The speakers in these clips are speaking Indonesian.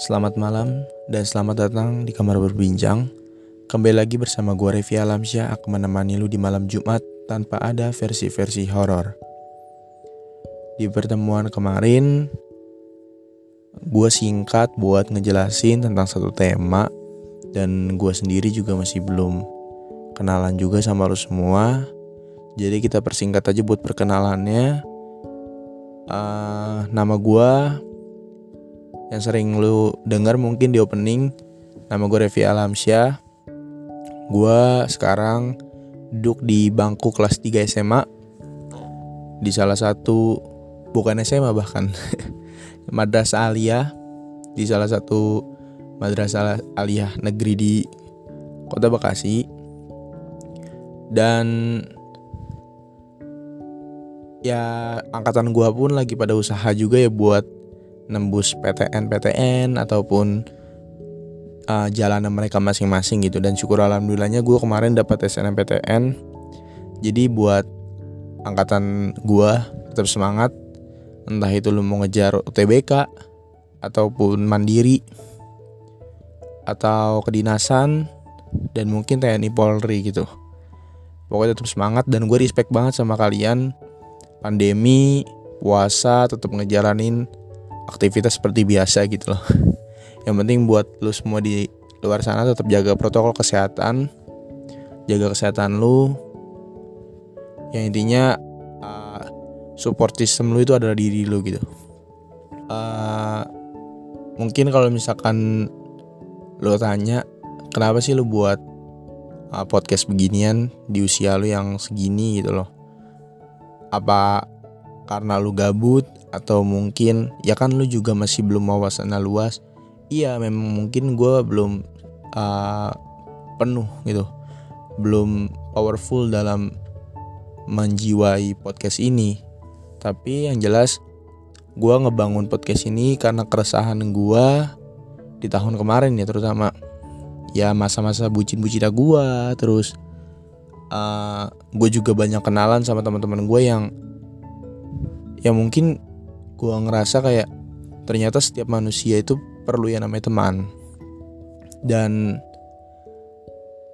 Selamat malam dan selamat datang di kamar berbincang. Kembali lagi bersama gue Revi Alamsyah akan menemani lu di malam Jumat tanpa ada versi-versi horor. Di pertemuan kemarin, gue singkat buat ngejelasin tentang satu tema dan gue sendiri juga masih belum kenalan juga sama lu semua. Jadi kita persingkat aja buat perkenalannya. Uh, nama gue yang sering lu dengar mungkin di opening nama gue Revi Alamsyah. Gue sekarang duduk di bangku kelas 3 SMA di salah satu bukan SMA bahkan madrasah aliyah. Di salah satu madrasah aliyah negeri di kota Bekasi. Dan ya angkatan gua pun lagi pada usaha juga ya buat nembus PTN PTN ataupun uh, jalanan mereka masing-masing gitu. Dan syukur alhamdulillahnya gue kemarin dapat SNMPTN jadi buat angkatan gue tetap semangat. Entah itu lu mau ngejar UTBK ataupun mandiri atau kedinasan dan mungkin TNI Polri gitu. Pokoknya tetap semangat dan gue respect banget sama kalian. Pandemi puasa tetap ngejalanin aktivitas seperti biasa gitu loh. Yang penting buat lu semua di luar sana tetap jaga protokol kesehatan. Jaga kesehatan lu. Yang intinya uh, support system lu itu adalah diri lu gitu. Uh, mungkin kalau misalkan lu tanya kenapa sih lu buat uh, podcast beginian di usia lu yang segini gitu loh? Apa karena lu gabut atau mungkin ya kan lu juga masih belum wawasan luas. Iya memang mungkin gue belum uh, penuh gitu. Belum powerful dalam menjiwai podcast ini. Tapi yang jelas gue ngebangun podcast ini karena keresahan gue di tahun kemarin ya terutama. Ya masa-masa bucin-bucin gue terus uh, gue juga banyak kenalan sama teman-teman gue yang ya mungkin gue ngerasa kayak ternyata setiap manusia itu perlu yang namanya teman. Dan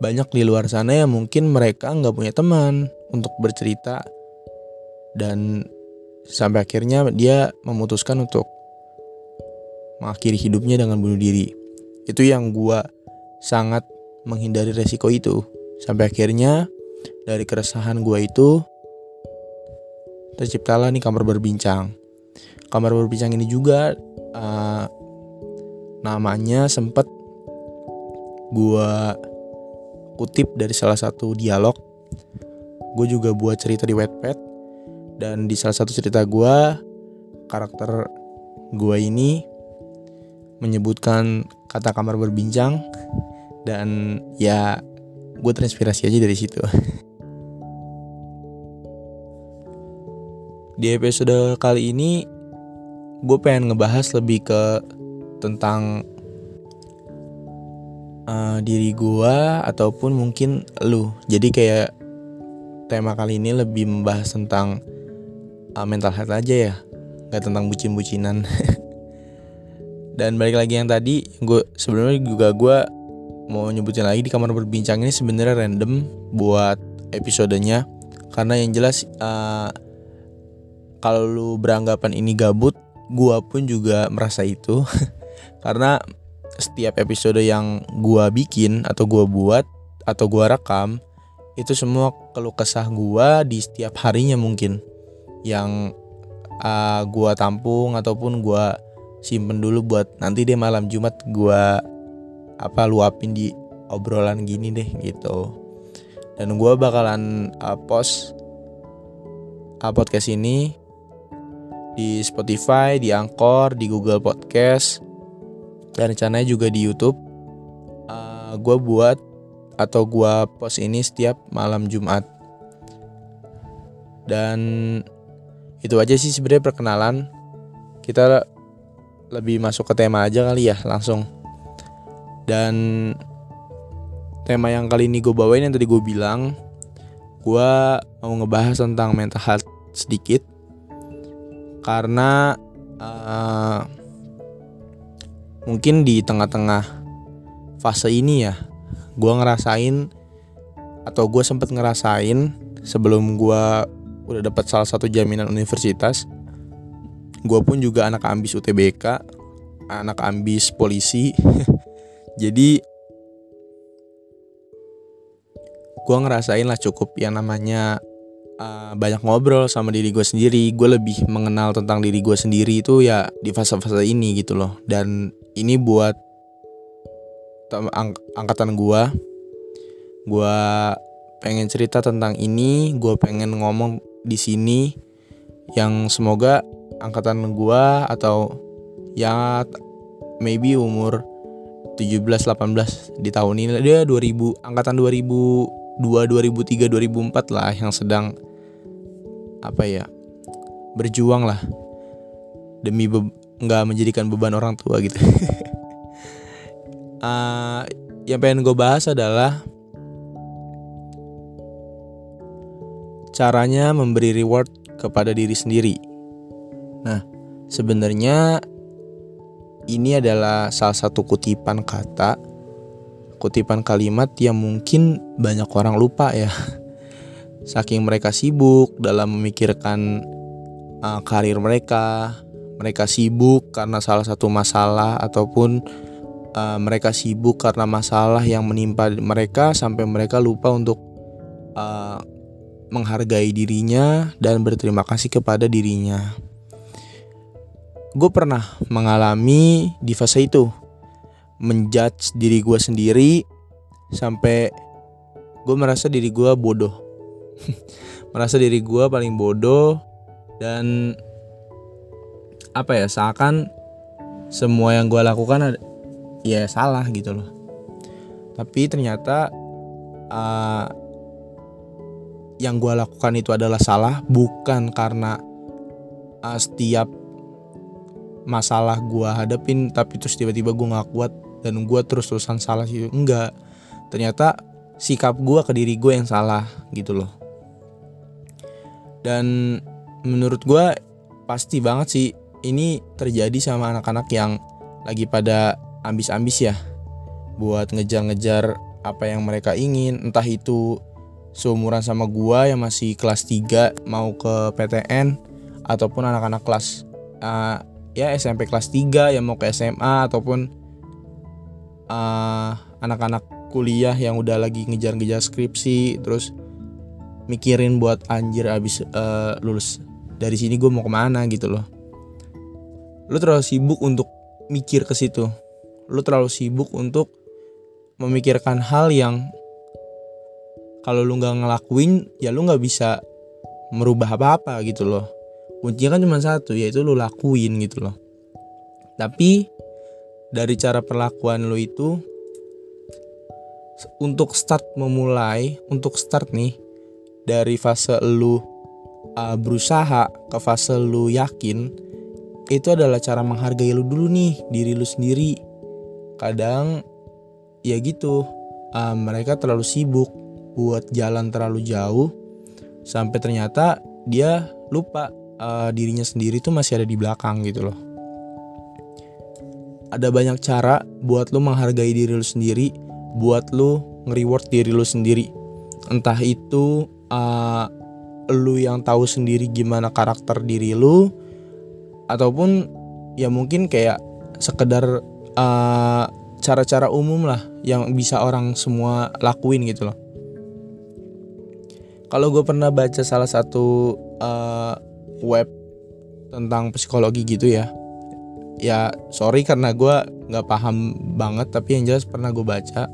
banyak di luar sana yang mungkin mereka nggak punya teman untuk bercerita. Dan sampai akhirnya dia memutuskan untuk mengakhiri hidupnya dengan bunuh diri. Itu yang gue sangat menghindari resiko itu. Sampai akhirnya dari keresahan gue itu terciptalah nih kamar berbincang. Kamar berbincang ini juga uh, namanya sempat gua kutip dari salah satu dialog. Gue juga buat cerita di Wattpad dan di salah satu cerita gue karakter gue ini menyebutkan kata kamar berbincang dan ya gue terinspirasi aja dari situ. Di episode kali ini gue pengen ngebahas lebih ke tentang uh, diri gue ataupun mungkin lu. Jadi kayak tema kali ini lebih membahas tentang uh, mental health aja ya, nggak tentang bucin-bucinan. Dan balik lagi yang tadi, gue sebenarnya juga gue mau nyebutin lagi di kamar berbincang ini sebenarnya random buat episodenya karena yang jelas uh, kalau lu beranggapan ini gabut, gua pun juga merasa itu. Karena setiap episode yang gua bikin atau gua buat atau gua rekam itu semua keluh kesah gua di setiap harinya mungkin yang uh, gua tampung ataupun gua simpen dulu buat nanti deh malam Jumat gua apa luapin di obrolan gini deh gitu. Dan gua bakalan uh, post uh, podcast ini di Spotify, di Anchor, di Google Podcast, dan rencananya juga di YouTube. Uh, gue buat atau gue post ini setiap malam Jumat. Dan itu aja sih sebenarnya perkenalan. Kita lebih masuk ke tema aja kali ya langsung. Dan tema yang kali ini gue bawain yang tadi gue bilang, gue mau ngebahas tentang mental health sedikit karena uh, mungkin di tengah-tengah fase ini ya gue ngerasain atau gue sempet ngerasain sebelum gue udah dapat salah satu jaminan universitas gue pun juga anak ambis UTBK anak ambis polisi. Jadi gue ngerasain lah cukup yang namanya uh, banyak ngobrol sama diri gue sendiri. Gue lebih mengenal tentang diri gue sendiri itu ya di fase-fase ini gitu loh. Dan ini buat ang angkatan gue gue pengen cerita tentang ini gue pengen ngomong di sini yang semoga angkatan gua atau ya maybe umur 17 18 di tahun ini dia 2000 angkatan 2002 2003 2004 lah yang sedang apa ya berjuang lah demi nggak menjadikan beban orang tua gitu uh, yang pengen gue bahas adalah caranya memberi reward kepada diri sendiri. Nah, sebenarnya ini adalah salah satu kutipan kata, kutipan kalimat yang mungkin banyak orang lupa ya. Saking mereka sibuk dalam memikirkan uh, karir mereka, mereka sibuk karena salah satu masalah ataupun uh, mereka sibuk karena masalah yang menimpa mereka sampai mereka lupa untuk uh, menghargai dirinya dan berterima kasih kepada dirinya. Gue pernah mengalami di fase itu, menjudge diri gue sendiri sampai gue merasa diri gue bodoh, merasa diri gue paling bodoh dan apa ya seakan semua yang gue lakukan ya salah gitu loh. Tapi ternyata uh, yang gue lakukan itu adalah salah bukan karena uh, setiap masalah gue hadapin tapi terus tiba-tiba gue nggak kuat dan gue terus terusan salah sih enggak ternyata sikap gue ke diri gue yang salah gitu loh dan menurut gue pasti banget sih ini terjadi sama anak-anak yang lagi pada ambis-ambis ya. Buat ngejar-ngejar apa yang mereka ingin entah itu seumuran sama gua yang masih kelas 3 mau ke PTN ataupun anak-anak kelas uh, ya SMP kelas 3 yang mau ke SMA ataupun anak anak-anak kuliah yang udah lagi ngejar-ngejar skripsi terus mikirin buat anjir abis uh, lulus. Dari sini gue mau ke mana gitu loh. Lu terlalu sibuk untuk mikir ke situ. Lu terlalu sibuk untuk memikirkan hal yang kalau lu nggak ngelakuin ya lu nggak bisa merubah apa-apa gitu loh. Kuncinya kan cuma satu yaitu lu lakuin gitu loh. Tapi dari cara perlakuan lu itu untuk start memulai untuk start nih dari fase lu uh, berusaha ke fase lu yakin itu adalah cara menghargai lu dulu nih diri lu sendiri kadang ya gitu uh, mereka terlalu sibuk buat jalan terlalu jauh sampai ternyata dia lupa uh, dirinya sendiri tuh masih ada di belakang gitu loh. Ada banyak cara buat lu menghargai diri lu sendiri, buat lu nge-reward diri lu sendiri. Entah itu uh, lu yang tahu sendiri gimana karakter diri lu ataupun ya mungkin kayak sekedar uh, cara-cara umum lah yang bisa orang semua lakuin gitu loh. Kalau gue pernah baca salah satu uh, web tentang psikologi gitu ya ya sorry karena gue nggak paham banget tapi yang jelas pernah gue baca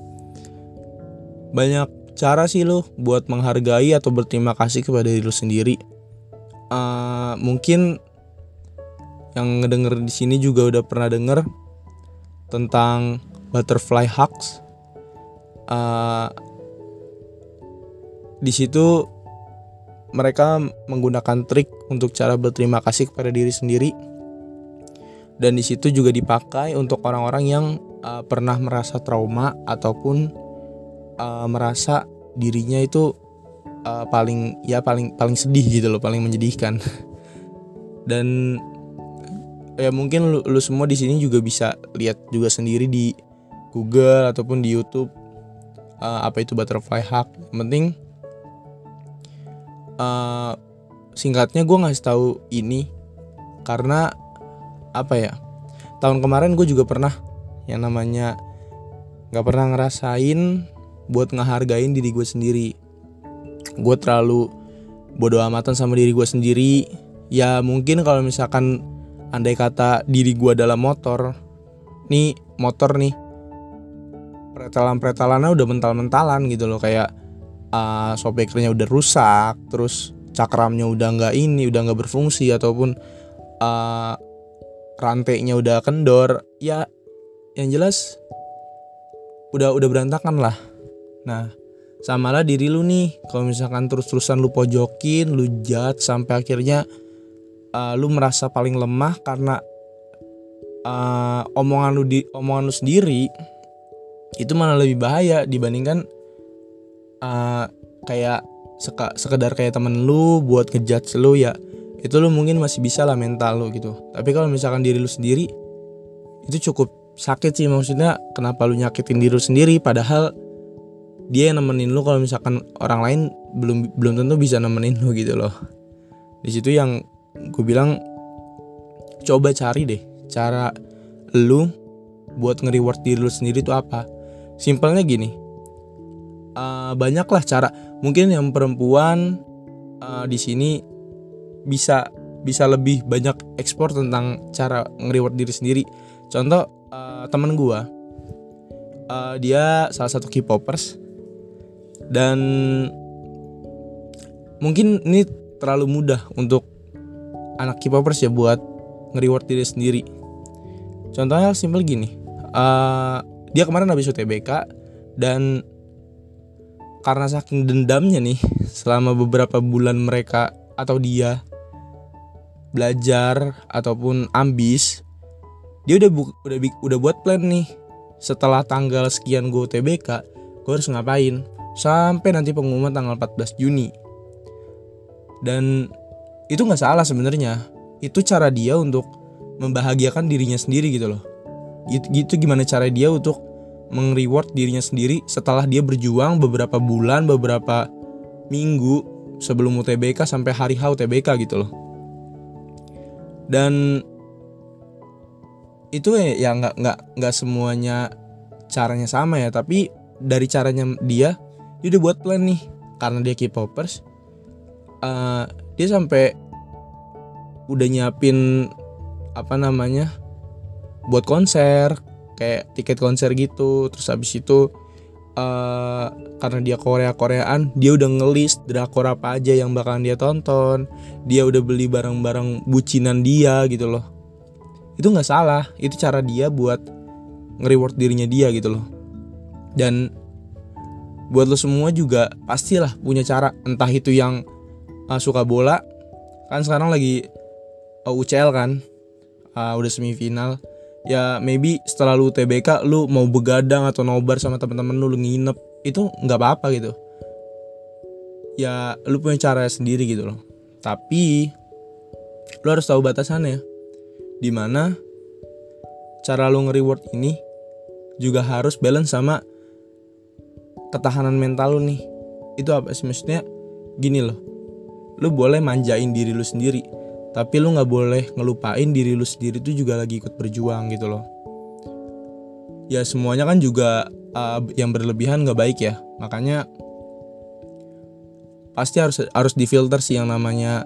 banyak cara sih lo buat menghargai atau berterima kasih kepada diri lo sendiri? Uh, mungkin yang ngedenger di sini juga udah pernah denger tentang butterfly hugs. Uh, di situ mereka menggunakan trik untuk cara berterima kasih kepada diri sendiri. Dan di situ juga dipakai untuk orang-orang yang uh, pernah merasa trauma ataupun uh, merasa dirinya itu uh, paling ya paling paling sedih gitu loh paling menyedihkan dan ya mungkin lu, lu semua di sini juga bisa lihat juga sendiri di Google ataupun di YouTube uh, apa itu butterfly hack. Yang penting uh, singkatnya gue ngasih tahu ini karena apa ya tahun kemarin gue juga pernah yang namanya nggak pernah ngerasain buat ngehargain diri gue sendiri. Gue terlalu bodoh amatan sama diri gue sendiri. Ya mungkin kalau misalkan andai kata diri gue dalam motor nih motor nih. Pretelan-pretelannya udah mental-mentalan gitu loh kayak uh, udah rusak terus cakramnya udah nggak ini udah nggak berfungsi ataupun uh, rantainya udah kendor. Ya yang jelas udah udah berantakan lah nah samalah diri lu nih. Kalau misalkan terus-terusan lu pojokin lu jat sampai akhirnya uh, lu merasa paling lemah karena uh, omongan lu di omongan lu sendiri itu malah lebih bahaya dibandingkan uh, kayak seka, sekedar kayak temen lu buat ngejudge lu ya itu lu mungkin masih bisa lah mental lu gitu. Tapi kalau misalkan diri lu sendiri itu cukup sakit sih maksudnya kenapa lu nyakitin diri lu sendiri padahal dia yang nemenin lu kalau misalkan orang lain belum belum tentu bisa nemenin lu gitu loh. Di situ yang gue bilang coba cari deh cara lu buat nge-reward diri lu sendiri itu apa. Simpelnya gini uh, banyaklah cara. Mungkin yang perempuan uh, di sini bisa bisa lebih banyak ekspor tentang cara nge-reward diri sendiri. Contoh uh, temen gue uh, dia salah satu K-popers dan mungkin ini terlalu mudah untuk anak K-popers ya buat nge-reward diri sendiri. Contohnya simpel gini uh, dia kemarin habis UTBK dan karena saking dendamnya nih selama beberapa bulan mereka atau dia belajar ataupun ambis dia udah bu udah udah buat plan nih. Setelah tanggal sekian gue UTBK gue harus ngapain sampai nanti pengumuman tanggal 14 Juni. Dan itu nggak salah sebenarnya. Itu cara dia untuk membahagiakan dirinya sendiri gitu loh. Gitu, gitu gimana cara dia untuk meng-reward dirinya sendiri setelah dia berjuang beberapa bulan, beberapa minggu sebelum UTBK sampai hari H UTBK gitu loh. Dan itu ya nggak nggak nggak semuanya caranya sama ya, tapi dari caranya dia dia udah buat plan nih karena dia K-popers. Uh, dia sampai udah nyiapin apa namanya buat konser kayak tiket konser gitu. Terus habis itu uh, karena dia Korea Koreaan dia udah ngelis drakor apa aja yang bakalan dia tonton. Dia udah beli barang-barang bucinan dia gitu loh. Itu nggak salah itu cara dia buat nge-reward dirinya dia gitu loh. Dan buat lo semua juga pastilah punya cara. Entah itu yang uh, suka bola. Kan sekarang lagi uh, UCL kan. Uh, udah semifinal. Ya maybe setelah lu TBK lu mau begadang atau nobar sama teman-teman lu, lu nginep itu nggak apa-apa gitu. Ya lu punya cara sendiri gitu loh. Tapi lu harus tahu batasannya di mana cara lu nge-reward ini juga harus balance sama ketahanan mental lu nih. Itu apa sih? Maksudnya gini loh. Lu boleh manjain diri lu sendiri tapi lu nggak boleh ngelupain diri lu sendiri tuh juga lagi ikut berjuang gitu loh. Ya semuanya kan juga uh, yang berlebihan nggak baik ya. Makanya pasti harus harus difilter sih yang namanya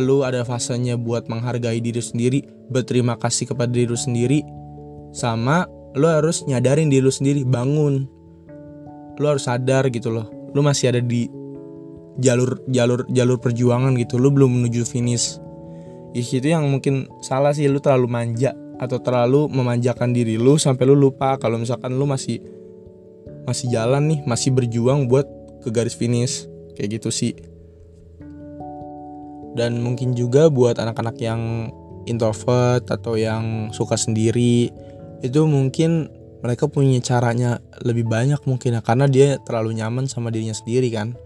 lu ada fasenya buat menghargai diri sendiri berterima kasih kepada diri lu sendiri sama lu harus nyadarin diri lu sendiri bangun lu harus sadar gitu loh. Lu masih ada di jalur jalur jalur perjuangan gitu. Lu belum menuju finish. Di situ yang mungkin salah sih. Lu terlalu manja atau terlalu memanjakan diri lu sampai lu lupa kalau misalkan lu masih masih jalan nih masih berjuang buat ke garis finish. Kayak gitu sih. Dan mungkin juga buat anak-anak yang introvert atau yang suka sendiri itu mungkin mereka punya caranya lebih banyak mungkin ya karena dia terlalu nyaman sama dirinya sendiri kan.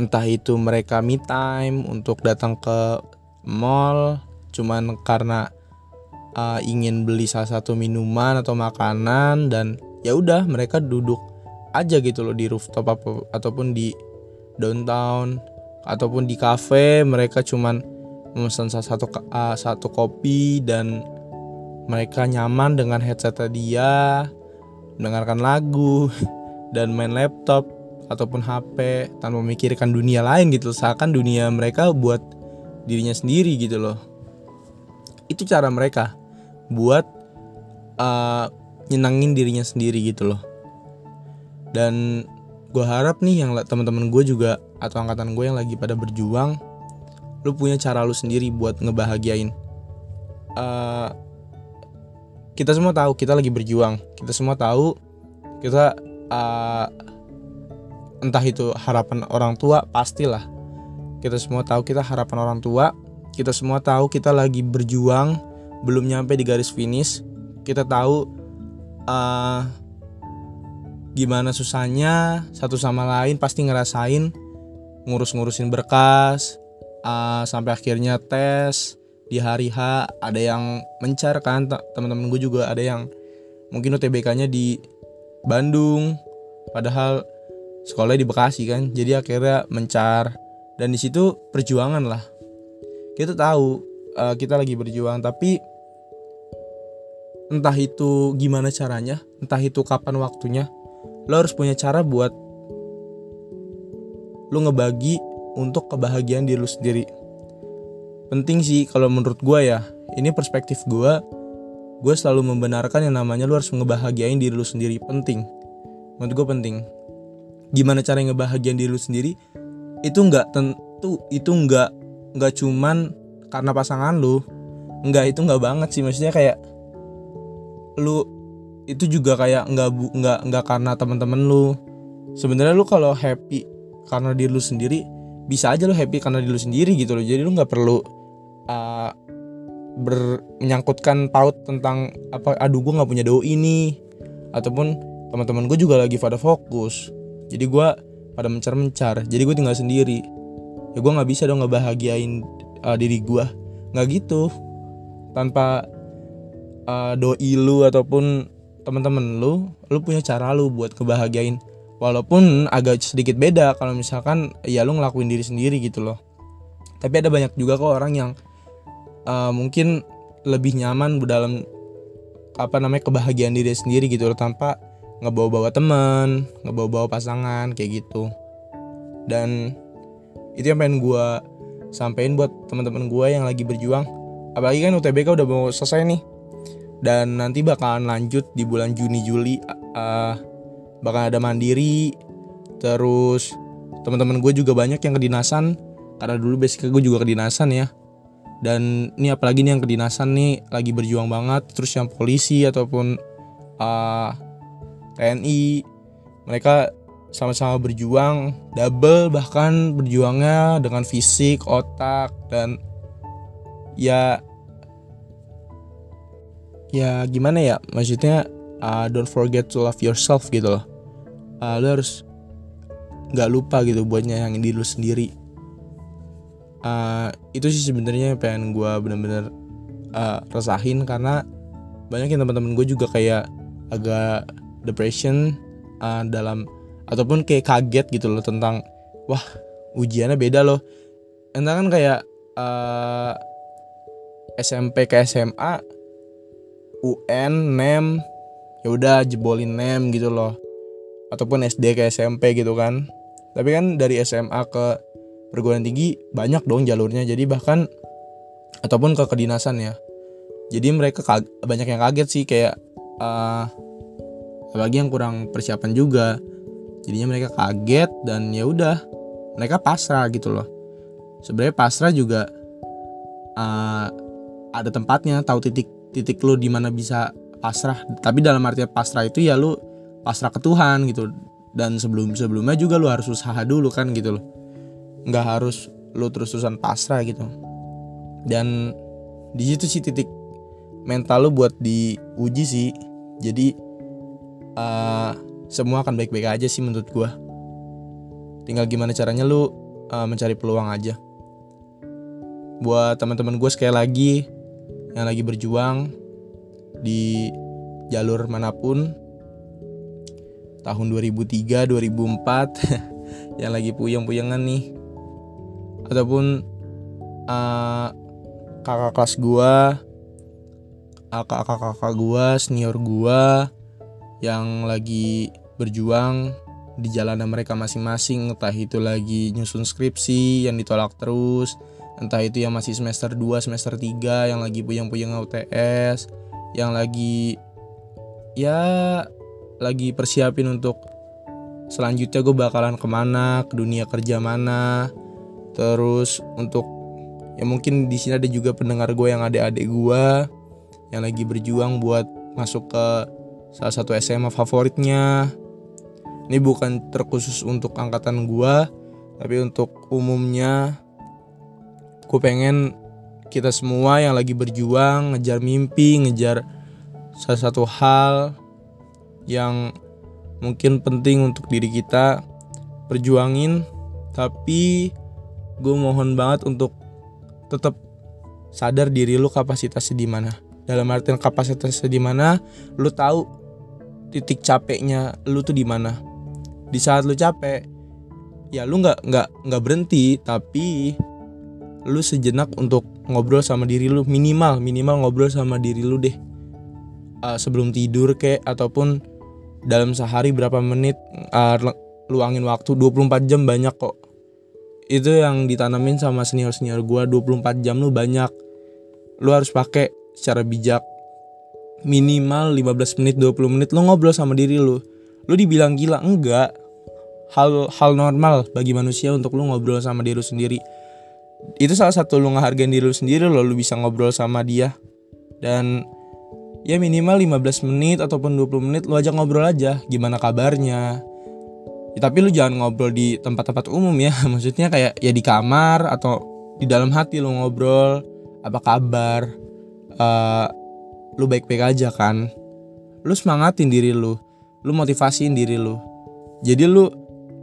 Entah itu mereka me time untuk datang ke mall cuman karena uh, ingin beli salah satu minuman atau makanan dan ya udah mereka duduk aja gitu loh di rooftop apa, ataupun di downtown ataupun di cafe. Mereka cuman memesan salah satu uh, satu kopi dan mereka nyaman dengan headset dia mendengarkan lagu dan main laptop ataupun HP tanpa memikirkan dunia lain gitu seakan dunia mereka buat dirinya sendiri gitu loh. Itu cara mereka buat uh, nyenangin dirinya sendiri gitu loh. Dan gue harap nih yang teman-teman gue juga atau angkatan gue yang lagi pada berjuang lu punya cara lu sendiri buat ngebahagiain uh, kita semua tahu kita lagi berjuang. Kita semua tahu kita uh, entah itu harapan orang tua pastilah. Kita semua tahu kita harapan orang tua. Kita semua tahu kita lagi berjuang belum nyampe di garis finish. Kita tahu uh, gimana susahnya satu sama lain pasti ngerasain ngurus-ngurusin berkas uh, sampai akhirnya tes di hari H ada yang mencar kan teman-teman gue juga ada yang mungkin UTBK-nya di Bandung padahal sekolah di Bekasi kan jadi akhirnya mencar. Dan di situ perjuangan lah. Kita tahu uh, kita lagi berjuang tapi entah itu gimana caranya entah itu kapan waktunya lo harus punya cara buat lo ngebagi untuk kebahagiaan diri lo sendiri penting sih kalau menurut gue ya. Ini perspektif gue gue selalu membenarkan yang namanya lo harus ngebahagiain diri lo sendiri. Penting. Menurut gue penting. Gimana cara ngebahagiain diri lu sendiri? Itu nggak tentu itu nggak nggak cuman karena pasangan lu. Nggak itu nggak banget sih. Maksudnya kayak lu itu juga kayak nggak nggak nggak karena teman-teman lu. Sebenarnya lu kalau happy karena diri lu sendiri bisa aja lu happy karena diri lu sendiri gitu loh. Jadi lu nggak perlu uh, ber menyangkutkan paut tentang apa aduh gue nggak punya doi ini. Ataupun teman-teman gue juga lagi pada fokus. Jadi gue pada mencar-mencar. Jadi gue tinggal sendiri. Ya gue nggak bisa dong ngebahagiain uh, diri gue nggak gitu. Tanpa uh, doi lu ataupun teman-teman lu lu punya cara lu buat kebahagiain walaupun agak sedikit beda kalau misalkan ya lu ngelakuin diri sendiri gitu loh tapi ada banyak juga kok orang yang uh, mungkin lebih nyaman dalam apa namanya kebahagiaan diri sendiri gitu loh tanpa ngebawa-bawa teman, ngebawa-bawa pasangan kayak gitu. Dan itu yang pengen gue sampein buat teman-teman gue yang lagi berjuang. Apalagi kan UTBK udah mau selesai nih. Dan nanti bakalan lanjut di bulan Juni Juli uh, bakal ada mandiri. Terus teman-teman gue juga banyak yang kedinasan karena dulu basicnya gue juga kedinasan ya. Dan ini apalagi nih yang kedinasan nih lagi berjuang banget. Terus yang polisi ataupun uh, TNI mereka sama-sama berjuang double bahkan berjuangnya dengan fisik otak dan ya ya gimana ya maksudnya uh, don't forget to love yourself gitu loh uh, lo harus nggak lupa gitu buat nyayangin diri lu sendiri. Uh, itu sih sebenarnya pengen gue bener-bener uh, resahin karena banyak yang teman-teman gue juga kayak agak depression uh, dalam ataupun kayak kaget gitu loh tentang wah ujiannya beda loh. Entah kan kayak uh, SMP ke SMA UN NEM ya udah jebolin NEM gitu loh ataupun SD ke SMP gitu kan. Tapi kan dari SMA ke perguruan tinggi banyak dong jalurnya. Jadi bahkan ataupun ke kedinasan ya. Jadi mereka banyak yang kaget sih kayak uh, apalagi yang kurang persiapan juga. Jadinya mereka kaget dan ya udah mereka pasrah gitu loh. Sebenarnya pasrah juga uh, ada tempatnya tahu titik titik lu di mana bisa pasrah. Tapi dalam artian pasrah itu ya lu pasrah ke Tuhan gitu. Dan sebelum sebelumnya juga lu harus usaha dulu kan gitu loh. Nggak harus lu terus terusan pasrah gitu. Dan di situ sih titik mental lu buat diuji sih. Jadi uh, semua akan baik-baik aja sih menurut gue tinggal gimana caranya lu uh, mencari peluang aja. Buat teman-teman gue sekali lagi yang lagi berjuang di jalur mana pun tahun 2003 2004 yang lagi puyeng-puyengan nih. Ataupun uh, kakak kelas gua kakak-kakak gua senior gua yang lagi berjuang di jalanan mereka masing-masing. Entah itu lagi nyusun skripsi yang ditolak terus. Entah itu yang masih semester 2 semester 3 yang lagi puyeng-puyeng UTS yang lagi ya lagi persiapin untuk selanjutnya gue bakalan ke mana ke dunia kerja mana. Terus untuk ya mungkin di sini ada juga pendengar gue yang adik-adik gue yang lagi berjuang buat masuk ke salah satu SMA favoritnya. Ini bukan terkhusus untuk angkatan gue tapi untuk umumnya gue pengen kita semua yang lagi berjuang ngejar mimpi ngejar salah satu hal yang mungkin penting untuk diri kita perjuangin tapi gue mohon banget untuk tetap sadar diri lu kapasitasnya di mana. Dalam artian kapasitasnya di mana lu tahu titik capeknya lu tuh di mana. Di saat lu capek ya lu nggak nggak nggak berhenti tapi lu sejenak untuk ngobrol sama diri lu. Minimal minimal ngobrol sama diri lu deh. Uh, sebelum tidur kayak ataupun dalam sehari berapa menit uh, luangin waktu? 24 jam banyak kok. Itu yang ditanamin sama senior senior gue 24 jam lu banyak. Lu harus pakai secara bijak. Minimal 15 menit 20 menit lu ngobrol sama diri lu. Lu dibilang gila enggak. Hal hal normal bagi manusia untuk lu ngobrol sama diri lu sendiri. Itu salah satu lu ngehargain diri lu sendiri lo lu bisa ngobrol sama dia. Dan ya minimal 15 menit ataupun 20 menit lu ajak ngobrol aja gimana kabarnya. Ya, tapi lu jangan ngobrol di tempat-tempat umum ya maksudnya kayak ya di kamar atau di dalam hati lu ngobrol apa kabar uh, lu baik-baik aja kan. Lu semangatin diri lu lu motivasiin diri lu. Jadi lu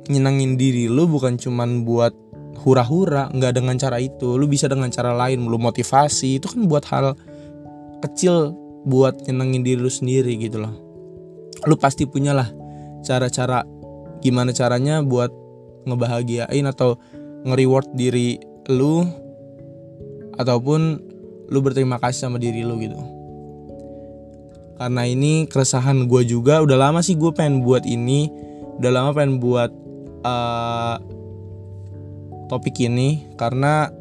nyenangin diri lu bukan cuman buat hura-hura nggak dengan cara itu. Lu bisa dengan cara lain lu motivasi itu kan buat hal kecil buat nyenengin diri lu sendiri gitu loh. Lu pasti punya lah cara-cara gimana caranya buat ngebahagiain atau nge-reward diri lu ataupun lu berterima kasih sama diri lu gitu. Karena ini keresahan gue juga udah lama sih gue pengen buat ini udah lama pengen buat uh, topik ini karena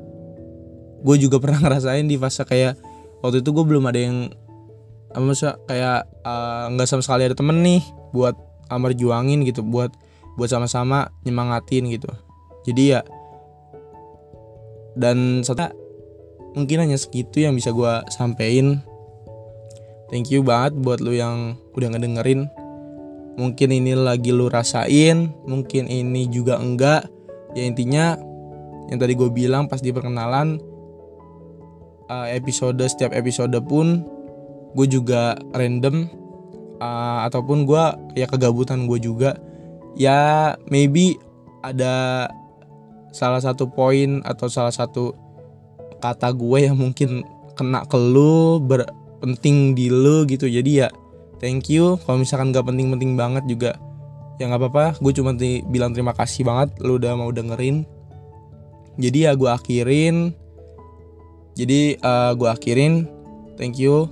gue juga pernah ngerasain di fase kayak waktu itu gue belum ada yang apa maksudnya kayak eh, nggak uh, sama sekali ada temen nih buat amar juangin gitu buat buat sama-sama nyemangatin gitu. Jadi ya dan satu mungkin hanya segitu yang bisa gue sampein. Thank you banget buat lu yang udah ngedengerin. Mungkin ini lagi lu rasain mungkin ini juga enggak. Ya intinya yang tadi gue bilang pas di perkenalan episode setiap episode pun gue juga random uh, ataupun gue ya kegabutan gue juga. Ya maybe ada salah satu poin atau salah satu kata gue yang mungkin kena ke lu berpenting di lu gitu. Jadi ya thank you. Kalau misalkan gak penting-penting banget juga ya nggak apa-apa. Gue cuma bilang terima kasih banget lu udah mau dengerin. Jadi ya gue akhirin. Jadi uh, gue akhirin. Thank you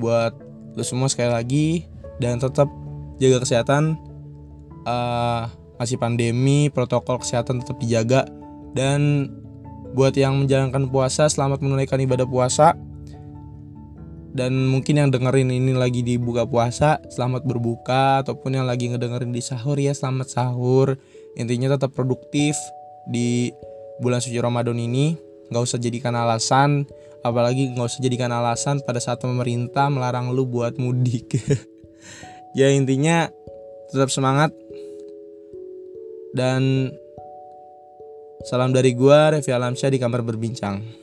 buat lu semua sekali lagi dan tetap jaga kesehatan uh, masih pandemi protokol kesehatan tetap dijaga. Dan buat yang menjalankan puasa selamat menunaikan ibadah puasa. Dan mungkin yang dengerin ini lagi di buka puasa selamat berbuka ataupun yang lagi ngedengerin di sahur ya selamat sahur. Intinya tetap produktif di bulan suci Ramadan ini. Nggak usah jadikan alasan apalagi nggak usah jadikan alasan pada saat pemerintah melarang lu buat mudik. Ya intinya tetap semangat. Dan salam dari gua Revi Alamsyah di kamar berbincang